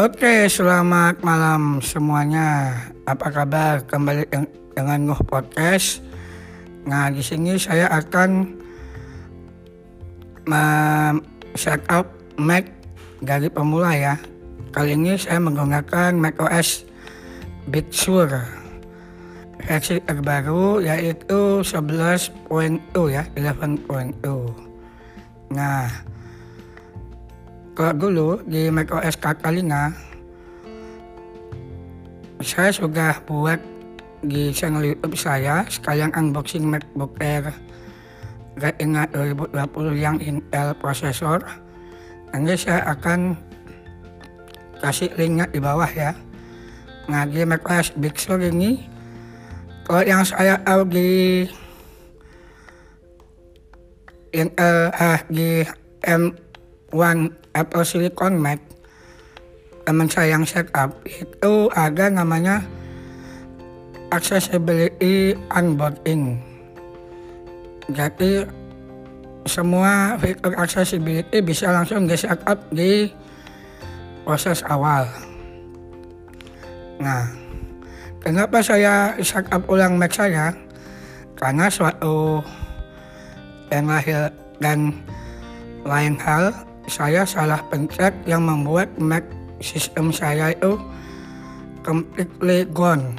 Oke, selamat malam semuanya. Apa kabar? Kembali deng- dengan Nuh Podcast. Nah, di sini saya akan set-up Mac dari pemula ya. Kali ini saya menggunakan macOS Big Sur versi terbaru yaitu 11.0 ya, 11.0. Nah, kalau dulu di macOS Catalina saya sudah buat di channel YouTube saya sekalian unboxing MacBook Air Retina 2020 yang Intel prosesor. Nanti saya akan kasih linknya di bawah ya. Nah di macOS Big Sur ini kalau yang saya tahu di Intel ah, di M1 Apple Silicon Mac. Teman saya yang setup. Itu ada namanya accessibility onboarding jadi semua fitur accessibility bisa langsung di setup di proses awal. Nah kenapa saya setup ulang Mac saya? Karena suatu yang lahir dan lain hal saya salah pencet yang membuat Mac sistem saya itu completely gone.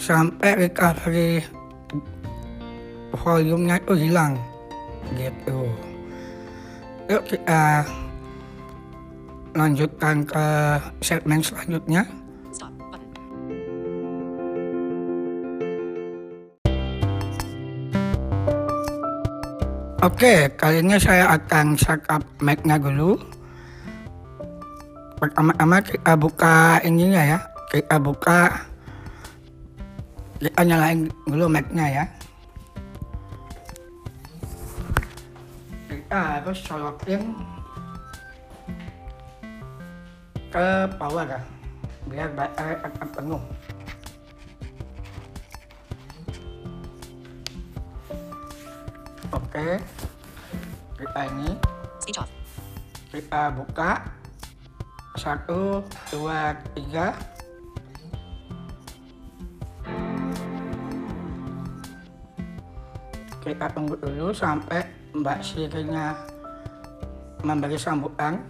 Sampai recovery volumenya itu hilang gitu. Yuk kita lanjutkan ke segmen selanjutnya Oke, kali ini saya akan setup Mac-nya dulu. Pertama-tama kita buka ininya ya. Kita buka, kita nyalain dulu Mac-nya ya. Kita harus colokin ke power ya, biar baterai tetap penuh. Oke, kita ini Speech off. kita buka. Satu dua tiga. Kita tunggu dulu sampai mbak Sirinya memberi sambutan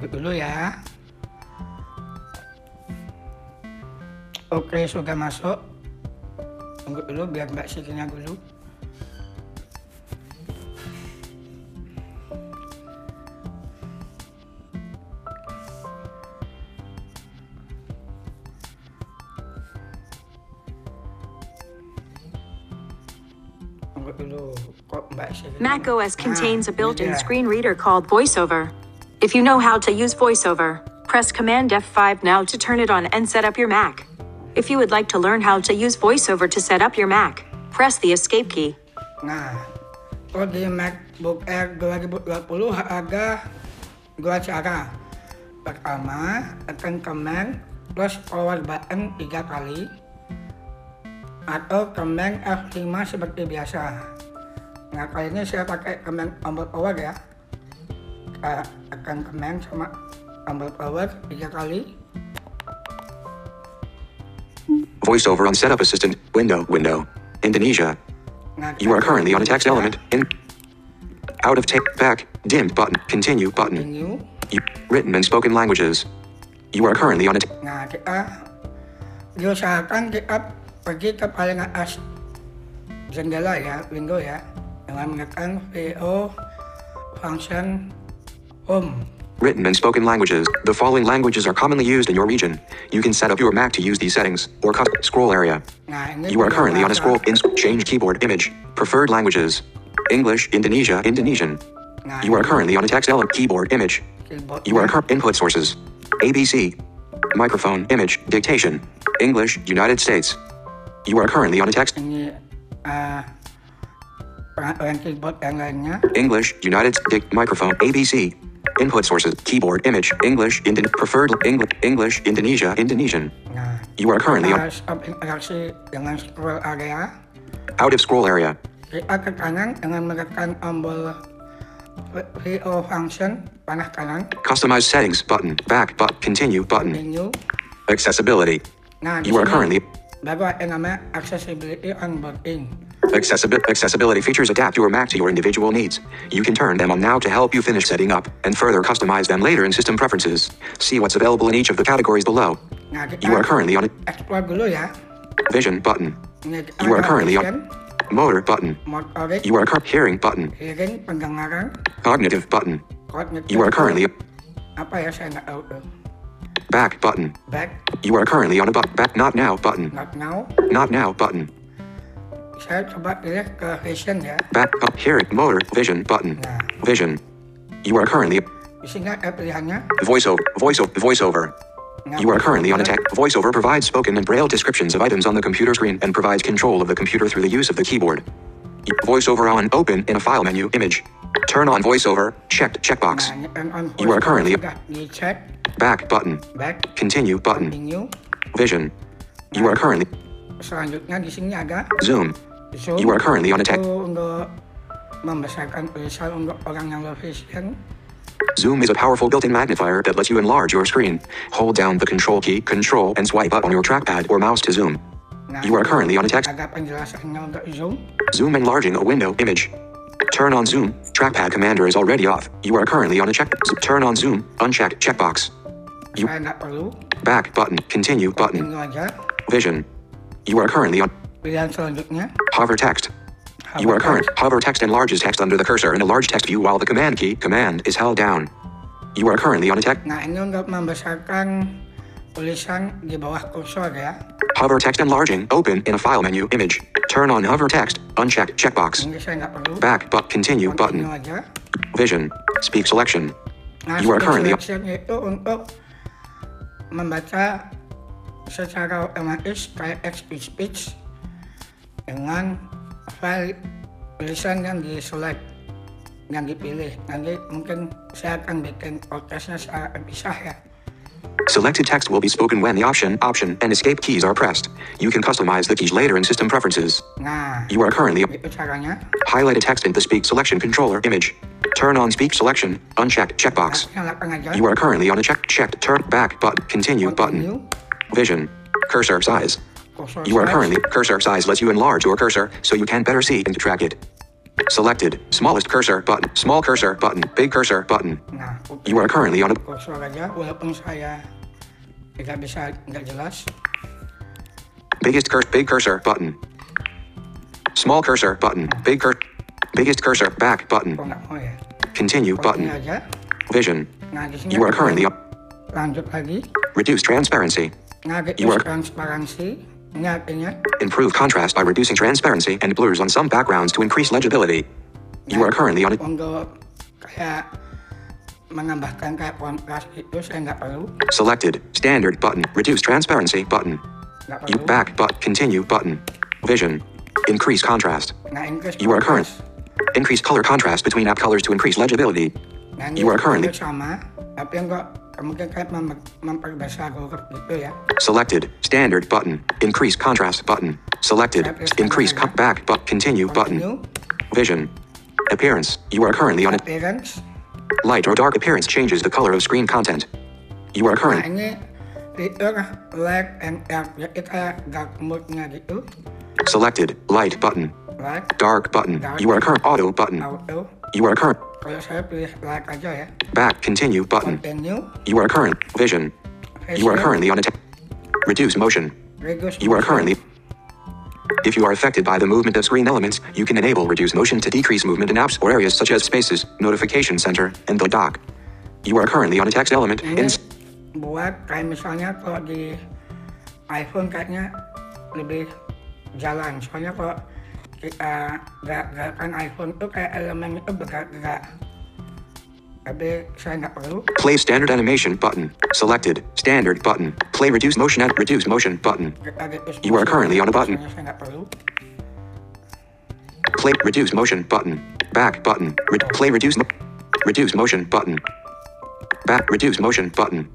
tunggu dulu ya Oke sudah masuk Tunggu dulu biar mbak Sirinya dulu macOS Nah, contains a ini built-in dia. screen reader called VoiceOver. If you know how to use VoiceOver, press Command F5 now to turn it on and set up your Mac. If you would like to learn how to use VoiceOver to set up your Mac, press the Escape key. Nah, kalau di MacBook Air 2020 ada dua cara. Pertama, tekan command plus power button tiga kali atau command F5 seperti biasa. Nah, kali ini saya pakai command power ya. Kita tekan command sama tombol power tiga kali. Voiceover on Setup Assistant, window, window. Indonesia. Nah, You are currently on a text element. In. Out of take back. Dimmed button. Continue button. Continue. You, written and spoken languages. You are currently on a. Nah, kita diusahakan kita pergi ke paling atas jendela ya, window ya, dengan menekan VO function home. written and spoken languages. The following languages are commonly used in your region. You can set up your Mac to use these settings or custom scroll area. You are currently on a scroll in change keyboard image. Preferred languages. English, Indonesia, Indonesian. You are currently on a text element keyboard image. You are cur- input sources. ABC. Microphone, image, dictation. English, United States. You are currently on a text. uh, peraturan keyboard yang lainnya. English, United Dic- microphone, ABC. Input sources. Keyboard. Image. English. Indo- preferred. English. English. Indonesia. Indonesian. Nah, You are currently on interaksi dengan scroll area. out of scroll area. Kita ke kanan dengan menekan tombol VO function panah kanan, Customize settings button. Back but continue button. menu. Accessibility. Nah, You are currently baru ada namanya accessibility onboarding. Accessibi- accessibility features adapt your Mac to your individual needs. You can turn them on now to help you finish setting up and further customize them later in system preferences. See what's available in each of the categories below. You are currently on vision button, You are currently on- motor button. You are cur- hearing button, hearing, cognitive button. You are currently apa ya saya nggak tahu tuh. back button. Back, You are currently on a but back not now button. not now. Not now button. Saya coba pilih ke. Back up hearing motor vision button. Nah, Vision. You are currently di sini ada pilihannya. voiceover voiceover voiceover. Nah, You are currently on a tech. VoiceOver provides spoken and braille descriptions of items on the computer screen and provides control of the computer through the use of the keyboard. VoiceOver on open in a file menu image. Turn on VoiceOver checked checkbox. Nah, ini turn on You are currently- Back button. Back, Continue button. continue. Vision. You are currently Selanjutnya di sini ada zoom. Zoom. You are currently on a tech. Itu untuk membesarkan tulisan eh, untuk orang yang low vision. Zoom is a powerful built-in magnifier that lets you enlarge your screen. Hold down the control key, control, and swipe up on your trackpad or mouse to zoom. You are currently on a text. Ada penjelasannya untuk zoom. Enlarging a window image. Turn on zoom. Trackpad commander is already off. You are currently on a check. Turn on zoom. Unchecked checkbox. You- Saya nggak perlu. Back button. Continue button. Vision. You are currently on Pilihan selanjutnya. hover text. You are current. Hover text enlarges text under the cursor in a large text view while the command key command is held down. You are currently on a text. Nah ini untuk membesarkan tulisan di bawah kursor ya. Hover text enlarging open in a file menu image. Turn on hover text. Unchecked checkbox. Ini saya nggak perlu. Back but continue Continue button. aja. Vision. Speak selection. Nah, You are currently- selection itu untuk membaca secara otomatis kayak text speech dengan file tulisan yang di select yang dipilih. Nanti mungkin saya akan bikin podcastnya secara terpisah ya. Selected text will be spoken when the option, option, and escape keys are pressed. You can customize the keys later in system preferences. Nah, You are currently caranya. highlighted text in the speak selection controller image. Turn on speak selection. Unchecked checkbox. You are currently on a check checked turn back button continue button. Vision. Cursor size. Cursor You are currently cursor size lets you enlarge your cursor so you can better see and track it. Selected. Smallest cursor button. Small cursor button. Big cursor button. Nah. You are currently on a kursor aja walaupun saya tidak bisa jelas. biggest cursor big cursor button. Small cursor button. Big cur biggest cursor back button. Nggak mau ya? Continue button. aja. Vision. Nah, You are currently up. lanjut lagi. Reduce transparency. Nah, You are- transparansi. Improve contrast by reducing transparency and blurs on some backgrounds to increase legibility. You are currently on a untuk kayak menambahkan kayak kontras itu saya nggak perlu. selected standard button. Reduce transparency button. Nggak You back but continue button. Vision. Increase contrast. Nah, increase You are current. contrast. Increase color contrast between app colors to increase legibility. Nah, ini You are currently- sama, tapi yang kok mungkin kayak mem- memperbesar huruf gitu ya. Selected standard button. Increase contrast button. Selected increase cut back but continue button. Vision. Appearance. You are currently on Appearance. light or dark appearance changes the color of screen content. You are Nah, current. ini fitur light and dark. Jadi kayak dark mode-nya gitu. Selected light button. Light, Dark button. You are current auto button. auto. You are current Kalau saya pilih light aja ya. back continue button. Continue. You are current vision. You are currently on a te- reduce motion. reduce You are currently if you are affected by the movement of screen elements, you can enable reduce motion to decrease movement in apps or areas such as spaces, notification center, and the dock. You are currently on a text element Ini in buat kayak misalnya kalau di iPhone kayaknya lebih jalan. Soalnya kalau kita gerak-gerakan iPhone itu kayak elemen itu bergerak-gerak. Tapi saya nggak perlu. play standard animation button. Selected standard button. Play reduce motion and reduce motion button. You are currently on a button. Soalnya saya nggak perlu. Play reduce motion button. Back button. Re- play reduce mo- reduce motion button. Back. Reduce motion button.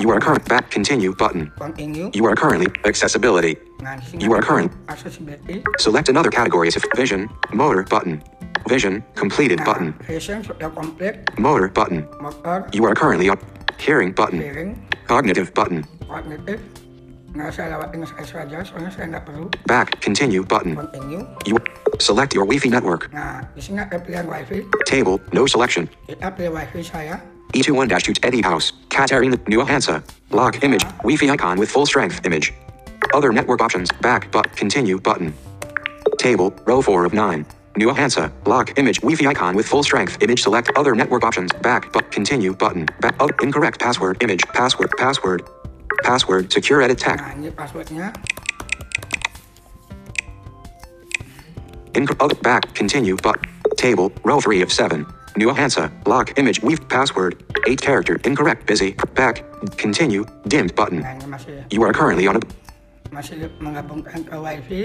You are current. Back. Continue button. Continue. You are currently accessibility. Nah, di sini You are current. Accessibility. Select another category as if vision, motor button. Vision completed button. Vision sudah komplit. Motor button. You are currently on hearing button. Hearing. Cognitive button. Kognitif. Nggak saya lewatin saja, soalnya saya nggak perlu. Back. Continue button. Continue. You select your Wi-Fi network. Nah, di sini ada pilihan wifi. Table. No selection. Kita pilih wifi saya. E E21-2 Eddie House. Katarina New Hansa. Lock image. Wi-Fi icon with full strength image. Other network options. Back but continue button. Table. Row 4 of 9. New Hansa. Lock image. Wi-Fi icon with full strength image. Select other network options. Back but continue button. Back. Oh, incorrect password image. Password. Password. Password. Secure edit tag. Nah, ini passwordnya. Oh, back, continue, but, table, row 3 of 7. New Hansa, lock, image, weave, password, 8 character, incorrect, busy, back, continue, dimmed button. Nah, ini masih You are currently on a, masih menggabungkan ke wifi.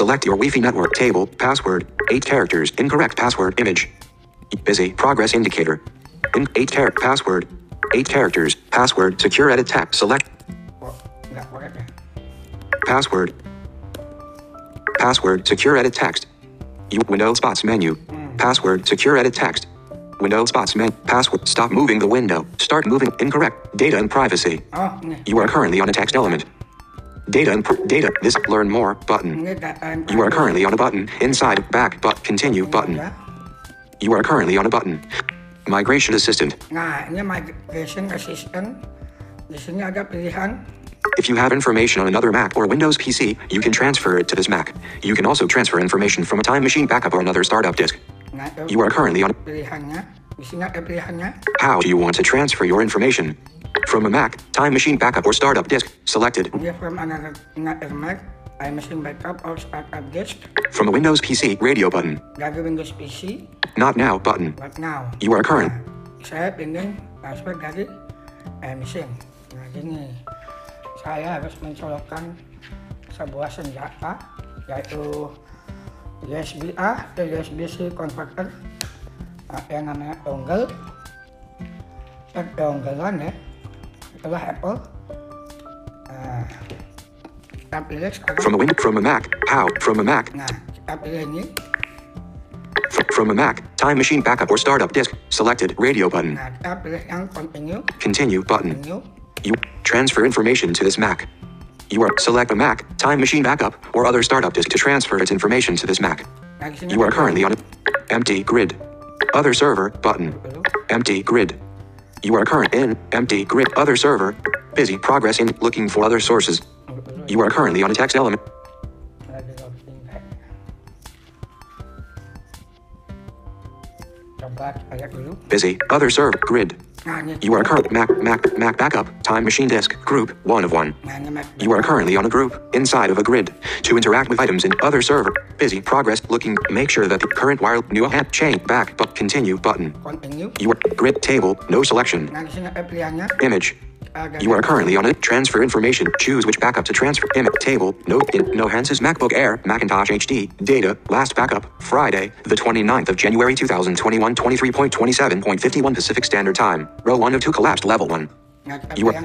select your Wi-Fi network, table, password, 8 characters, incorrect, password, image. Busy, progress indicator. In 8 character, password, 8 characters, password, secure edit tag, select, nggak korek ya. password, password, secure edit text. You window spots menu. Password, secure edit text. Window spots menu. Password, stop moving the window. Start moving incorrect. Data and privacy. Oh. You are currently on a text element. Data and pr- data. This learn more button. Ini data and You are currently on a button. Inside, back, but continue button. You are currently on a button. Migration assistant. Nah, ini migration assistant. Di sini ada pilihan. If you have information on another Mac or Windows PC, you can transfer it to this Mac. You can also transfer information from a time machine backup or another startup disk. You are currently on. How do you want to transfer your information? From a Mac, time machine backup, or startup disk. Selected. From another, Mac, iMachine backup or startup disk. From a Windows PC, radio button. Windows PC, Not now button. but now. You are current. Saya transfer dari eh, iMachine. Nah, gini. Saya harus mencolokkan sebuah senjata, yaitu USB A ke USB C converter nah, yang namanya dongle. Dan donglean ya, itulah Apple. Nah, kita pilih sekarang. From a Win. From a Mac. How? From a Mac. Nah, kita pilih ini. From a Mac, time machine backup or startup disk. Selected. Radio button. Nah, kita pilih yang continue, Continue button. continue. You transfer information to this Mac. You are select a Mac, time machine backup, or other startup disk to transfer its information to this Mac. Nah, di sini You are currently on a empty grid. Other server button. Empty grid. You are current in empty grid. Other server. Busy progress in looking for other sources. You are currently on a text element. Lagi loading kayak. Coba kita. Busy. Other server. Grid. You are current Mac Mac Mac backup. Time machine disk. Group. One of one. Nah, ini Mac. You are currently on a group inside of a grid to interact with items in other server. Busy progress looking. Make sure that the current wire new hand chain back but continue button. continue. You are grid table no selection Nah, di sini ada pilihannya. image. You are currently on it. Transfer information. Choose which backup to transfer. Image table. Note in No Hanses MacBook Air Macintosh HD. Data. Last backup. Friday, the 29th of January 2021. 23.27.51 Pacific Standard Time. Row 1 of 2 collapsed. Level 1. You are-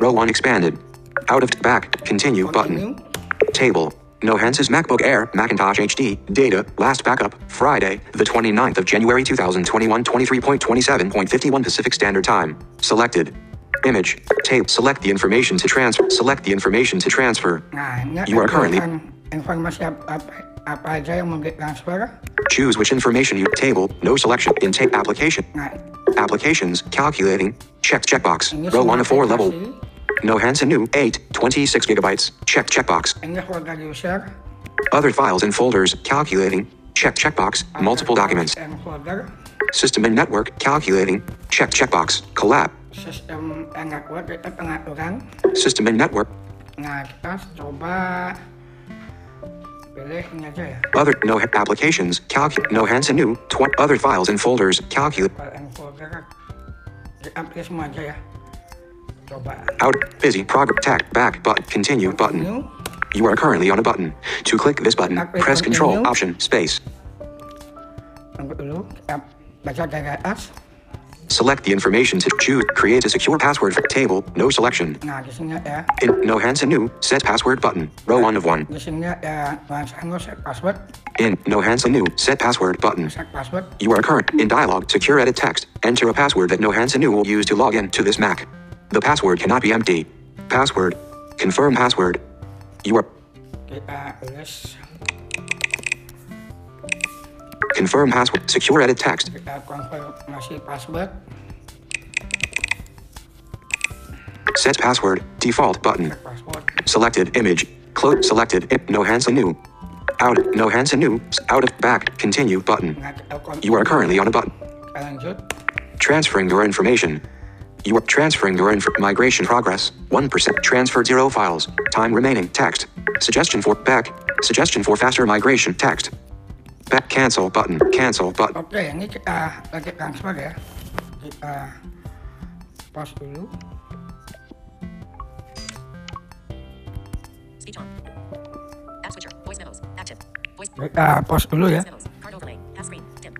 Row 1 expanded. Out of back. Continue Continue. button. Table. No Hanses MacBook Air Macintosh HD. Data. Last backup. Friday, the 29th of January 2021. 23.27.51 Pacific Standard Time. Selected. Image. Tape. Select the information to transfer. Select the information to transfer. Nah, You are currently- informasi apa, apa, apa aja yang mau di. Choose which information you table. No selection. In tape application. Nah, Applications. Calculating. Check checkbox. ini Row 1 of 4 level. No Hansen new. 8. 26 gigabytes. Check checkbox. Ini folder user. Other files and folders. Calculating. Check checkbox. Multiple documents. And. System and network. Calculating. Check checkbox. Collab. Sistem and network itu pengaturan. System and network. Nah, kita coba pilih ini aja ya. Other no applications. Calcu. No Hansen new. Tw- other files and folders. Calculate. File and folder. Kita pilih semua aja ya. Coba. Out. Busy. Progress. Tag. Back. But continue button. Continue. You are currently on a button. To click this button, Activate press Control continue. Option Space. tunggu dulu. Kita baca dari atas. Select the information to choose. Create a secure password for table. No selection. Nah. In No Hansen New. Set password button. Row 1 of 1. Di sini ada nuansa set password. In No Hansen New. Set password button. Set password. You are current in dialog. Secure edit text. Enter a password that No Hansen New will use to log in to this Mac. The password cannot be empty. Password. Confirm password. You are Kita tulis. Uh, confirm password. Secure edit text. Kita konfirmasi password. Set password. Default button. Password. Selected image. Close selected. No Hansen New. Out. No Hansen New. Out of back. Continue button. Nah, kita konfirmasi. You are currently on a button. Transferring your information. You are transferring your inf- migration progress. 1%. Transfer zero files. Time remaining. Text. Suggestion for back. Suggestion for faster migration. Text. Back cancel button. Cancel button. Oke, ini ah, kita lagi transfer ya. Kita ah, pause dulu. Speech on. App switcher. Voice memos. Active. Voice. Kita ah, pause dulu ya. Voice memos. Card overlay. Half screen. Dim.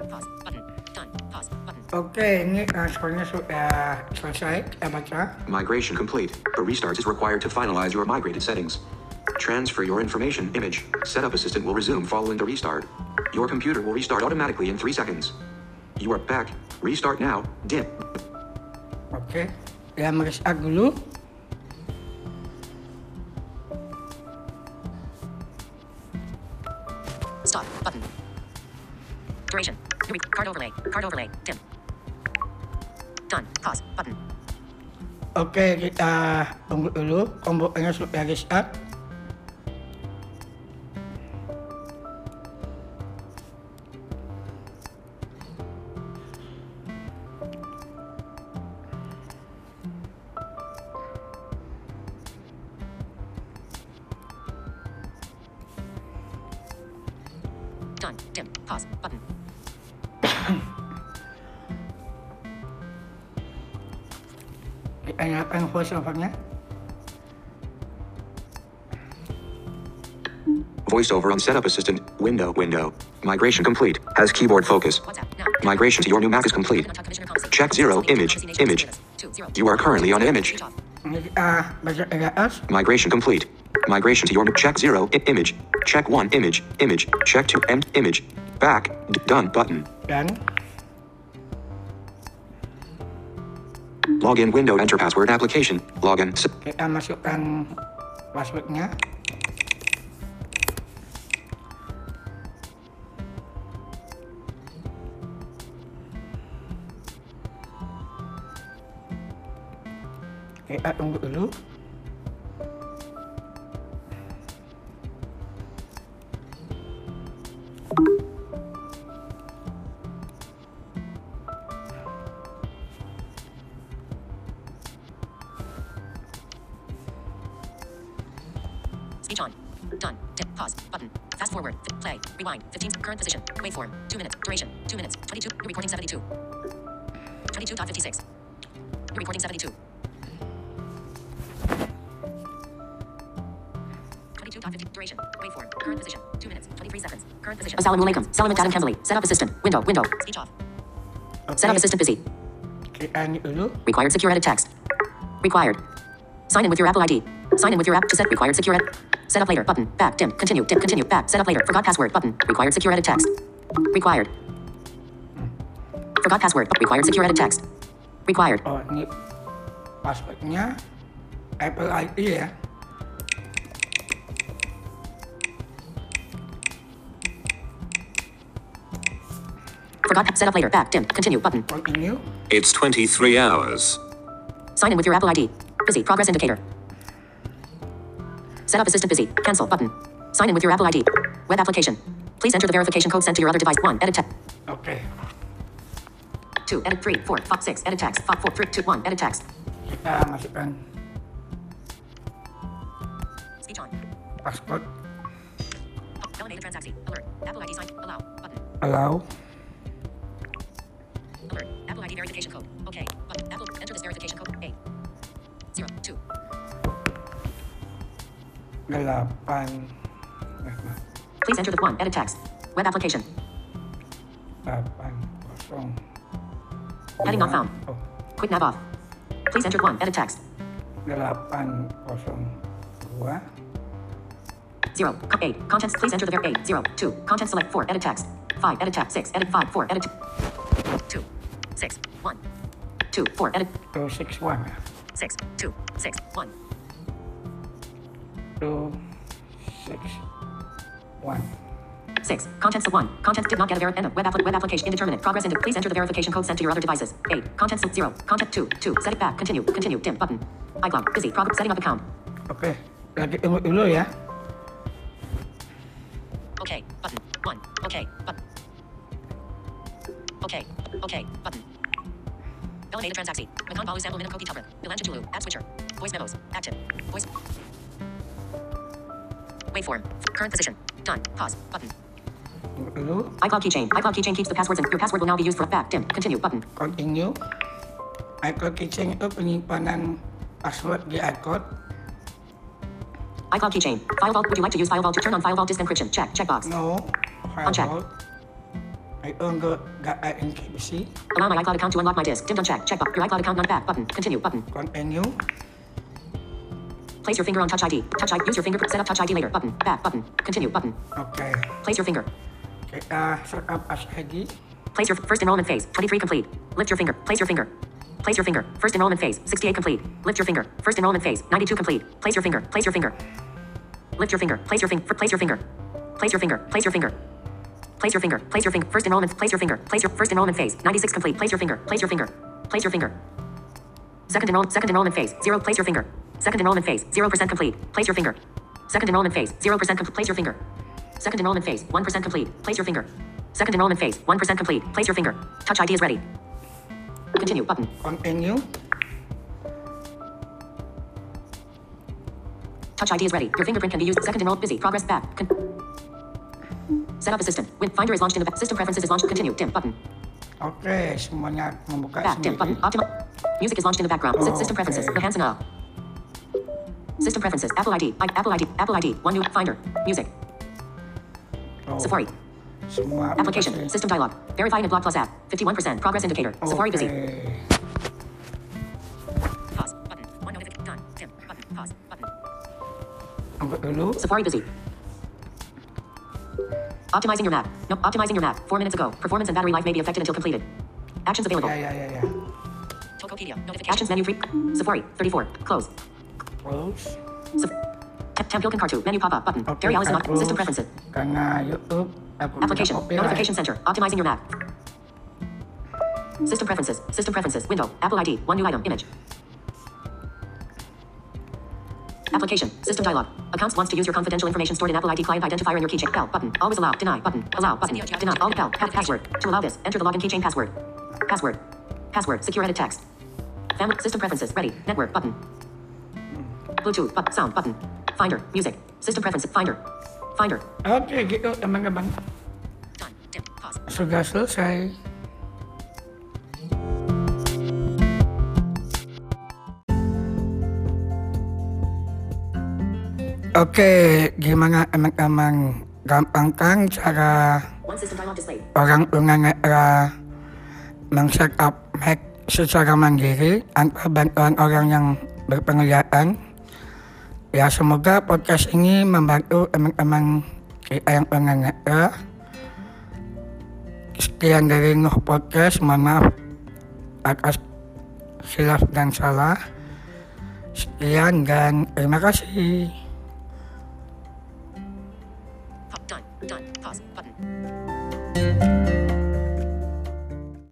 Pause. Button. Done. Pause. Button. Oke, ini transfernya sudah selesai. Kita baca. Migration complete. A restart is required to finalize your migrated settings. Transfer your information image. Setup assistant will resume following the restart. Your computer will restart automatically in 3 seconds. You are back. Restart now. Dim. Oke, ya merestart dulu. Stop. Button. Duration. New re- card overlay. Card overlay. Dim. Done. Pause. Button. Oke, kita tunggu dulu. Komputernya sudah restart. Voiceover on setup assistant. Window. Window. Migration complete. Has keyboard focus. Migration to your new Mac is complete. On top Commissioner Conversation. Check zero. Image. Image. Two. You are currently on image. Switch off. Ini kita baca dari atas. Migration complete. Migration to your check zero I- image. Check one image. Image. Check two end image. Back. D- done button. Dan Login window. Enter password application. Login. S- eh, uh, kita masukkan um, passwordnya. Dulu. Speech on. Done. Dim. Pause. Button. Fast forward. Play. Rewind. 15. Current position. Waveform. 2 minutes. Duration. 2 minutes. 22. You're recording 72. 22.56. You're recording 72. Duration. Waveform. Current position. 2 minutes. 23 seconds. Current position. Assalamualaikum. Salam Adam Kembali. Setup assistant. Window. Window. Speech off. Oke, Setup assistant busy. ini dulu. Required secure edit text. Required. Sign in with your Apple ID. Sign in with your app to set required secure edit. Set up later button. Back. Dim. Continue. Dim. Continue. Back. Set up later. Forgot password button. Required secure edit text. Required. Forgot password. Required secure edit text. Required. Oh, ini passwordnya Apple ID ya. Forgot. Set up later. Back. Dim. Continue button. Continue. It's 23 hours. Sign in with your Apple ID. Busy. Progress indicator. Setup assistant busy. Cancel button. Sign in with your Apple ID. Web application. Please enter the verification code sent to your other device. 1. Edit text. Okay. 2. Edit 3. 4. Font 6. Edit text. Font 4. 3. 2. 1. Edit text. kita masukkan Speech on. password. Validated transaction. Alert. Apple ID sign. Allow. Delapan. Please enter the one. Edit text. Web application. delapan kosong Heading not found. oh, Quick nav off. Please enter 1. Edit text. delapan kosong dua 0. Co- 8. Contents. Please enter the ver- 8. 0. 2. Content select 4. Edit text. 5. Edit text. 6. Edit 5. 4. Edit 2. 6. 1. 2. 4. Edit two six one 6. 2. 6. 1. Two six one 6. Contents of 1. Contents did not get a ver- end of web, appli- web application indeterminate. Progress into. Please enter the verification code sent to your other devices. 8. Contents of 0. Content 2. 2. Set it back. Continue. Continue. Dim. Button. iCloud. Busy. Prog- setting up account. oke lagi tunggu dulu ya Okay. Button. 1. Okay. Button. Okay. Okay. Button. Elevated transaksi. Macon Balu Sample Minute Koki Tubra. Bilanja Julu. App switcher. Voice memos. Active. Voice. Waveform. Current position. Done. Pause. Button. tunggu iCloud keychain. iCloud keychain keeps the passwords and your password will now be used for back. Dim. Continue. Button. continue iCloud Keychain itu penyimpanan password di iCloud iCloud keychain. File vault. Would you like to use file vault to turn on file vault disk encryption? Check. Checkbox. no Uncheck. firewall I enggak gak ada enkripsi Allow my iCloud account to unlock my disk. Dimmed uncheck. Checkbox. Your iCloud account not back. Button. Continue. Button. continue Place your finger on Touch ID. Touch ID. Use your finger. Set up Touch ID later. Button. Back. Button. Continue. Button. oke Place your finger. kita set up as ID Place your first enrollment phase. 23 complete. Lift your finger. Place your finger. Place your finger. First enrollment phase. 68 complete. Lift your finger. First enrollment phase. 92 complete. Place your finger. Place your finger. Lift your finger. Place your finger. Place your finger. Place your finger. Place your finger. Place your finger. Place your finger. First enrollment. Place your finger. Place your first enrollment phase. 96 complete. Place your finger. Place your finger. Place your finger. Second enroll. Second enrollment phase. Zero. Place your finger. Second enrollment phase. Zero percent complete. Place your finger. Second enrollment phase. Zero percent complete. Place your finger. Second enrollment phase. One percent complete. Place your finger. Second enrollment phase. One percent complete. Place your finger. Touch ID is ready. Continue button. continue Touch ID is ready. Your fingerprint can be used. Second enroll. Busy. Progress back. Con- Set up assistant. When Finder is launched in the back. System preferences is launched. Continue. Dim button. oke semuanya membuka Back. Dim button. sendiri Optima. Music is launched in the background. Sy- oh, System Oh, preferences. okay. Enhance and up. System preferences. Apple ID. I- Apple ID. Apple ID. One new Finder. Music. Oh, Safari. semua Application. berhasil. System dialog. Verifying AdBlock Plus app. 51%. Progress indicator. Safari busy. Pause. Button. One notification. Done. Dim. Button. Pause. Button. dulu Safari busy. Optimizing your map. No, optimizing your map. Four minutes ago. Performance and battery life may be affected until completed. Actions available. ya ya ya ya Tokopedia. Notifications. Actions menu free. Safari. 34. Close. Close Saf- Tem- Tampilkan Kartu. Menu pop up button. Oke, Gary Alice System preferences. YouTube Application. Notification center. Optimizing your map. System preferences. System preferences. Window. Apple ID. One new item. Image. Application. System dialog. Accounts wants to use your confidential information stored in Apple ID client identifier in your keychain. Bell button. Always allow. Deny button. Allow button. Deny. All bell. Pa- password. To allow this, enter the login keychain password. Password. Password. Secure edit text. Family. System preferences. Ready. Network button. Bluetooth. But sound button. Finder. Music. System preferences. Finder. Finder. oke gitu teman-teman sudah selesai Oke, gimana emang-emang gampang kan cara orang tunanetra meng-set up Mac secara mandiri tanpa bantuan orang yang berpenglihatan. Ya semoga podcast ini membantu teman-teman kita yang tunanetra. Sekian dari Nuh Podcast, mohon maaf atas silap dan salah. Sekian dan terima kasih. Done. Done. Pause. Button.